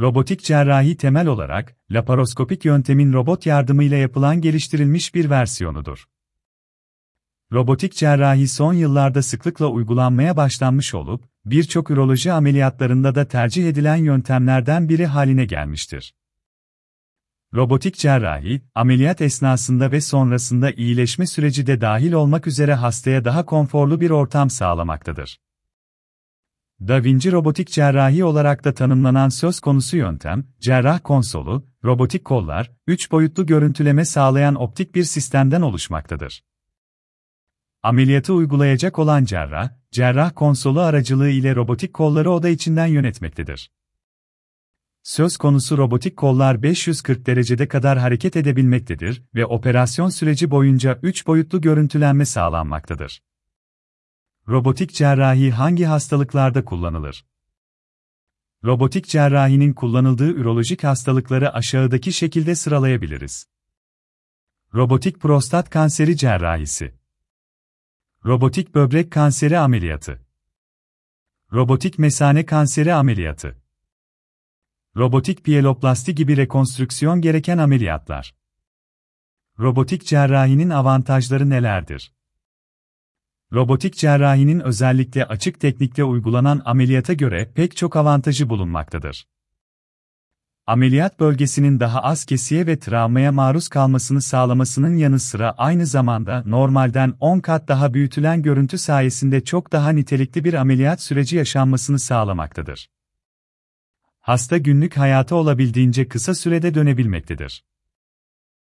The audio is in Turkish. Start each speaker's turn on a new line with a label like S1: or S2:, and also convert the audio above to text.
S1: Robotik cerrahi temel olarak, laparoskopik yöntemin robot yardımıyla yapılan geliştirilmiş bir versiyonudur. Robotik cerrahi son yıllarda sıklıkla uygulanmaya başlanmış olup, birçok üroloji ameliyatlarında da tercih edilen yöntemlerden biri haline gelmiştir. Robotik cerrahi, ameliyat esnasında ve sonrasında iyileşme süreci de dahil olmak üzere hastaya daha konforlu bir ortam sağlamaktadır. Da Vinci robotik cerrahi olarak da tanımlanan söz konusu yöntem, cerrah konsolu, robotik kollar, 3 boyutlu görüntüleme sağlayan optik bir sistemden oluşmaktadır. Ameliyatı uygulayacak olan cerrah, cerrah konsolu aracılığı ile robotik kolları oda içinden yönetmektedir. Söz konusu robotik kollar 540 derecede kadar hareket edebilmektedir ve operasyon süreci boyunca 3 boyutlu görüntülenme sağlanmaktadır. Robotik cerrahi hangi hastalıklarda kullanılır? Robotik cerrahinin kullanıldığı ürolojik hastalıkları aşağıdaki şekilde sıralayabiliriz. Robotik prostat kanseri cerrahisi. Robotik böbrek kanseri ameliyatı. Robotik mesane kanseri ameliyatı. Robotik piyeloplasti gibi rekonstrüksiyon gereken ameliyatlar. Robotik cerrahinin avantajları nelerdir? Robotik cerrahinin özellikle açık teknikte uygulanan ameliyata göre pek çok avantajı bulunmaktadır. Ameliyat bölgesinin daha az kesiye ve travmaya maruz kalmasını sağlamasının yanı sıra aynı zamanda normalden 10 kat daha büyütülen görüntü sayesinde çok daha nitelikli bir ameliyat süreci yaşanmasını sağlamaktadır. Hasta günlük hayata olabildiğince kısa sürede dönebilmektedir.